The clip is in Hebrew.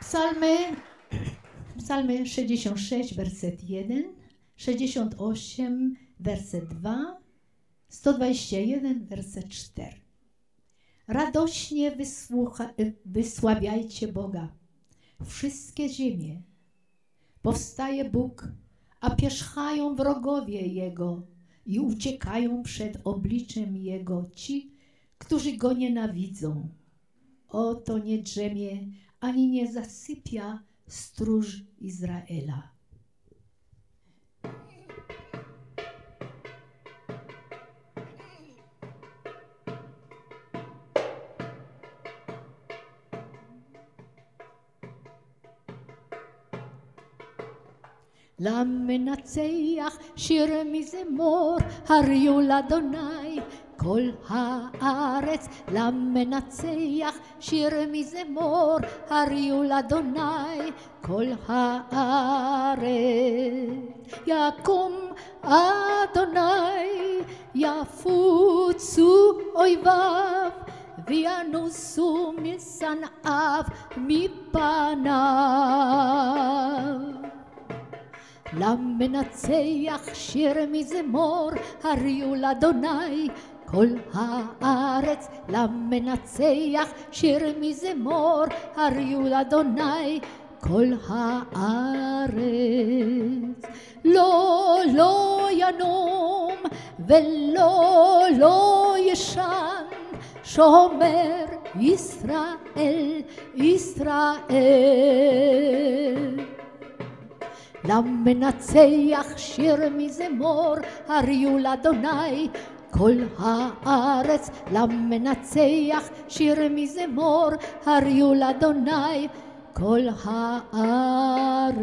Psalmy, psalmy 66, werset 1, 68, werset 2, 121, werset 4. Radośnie wysłucha, wysławiajcie Boga, wszystkie ziemie. Powstaje Bóg, a pierzchają wrogowie Jego i uciekają przed obliczem Jego ci, którzy Go nienawidzą. Oto nie drzemie, ani nie zasypia stróż Izraela. למנצח שיר מזמור, הריו לאדוני כל הארץ למנצח שיר מזמור, הריו לאדוני כל הארץ. יקום אדוני, יפוצו אויביו, וינוסו משנאיו מפניו. למנצח שיר מזמור, הריעו לאדוני כל הארץ. למנצח שיר מזמור, הריעו לאדוני כל הארץ. לא, לא ינום ולא, לא ישן, שומר ישראל, ישראל. למנצח שיר מזמור, הריעו לאדוני כל הארץ. למנצח שיר מזמור, הריעו לאדוני כל הארץ.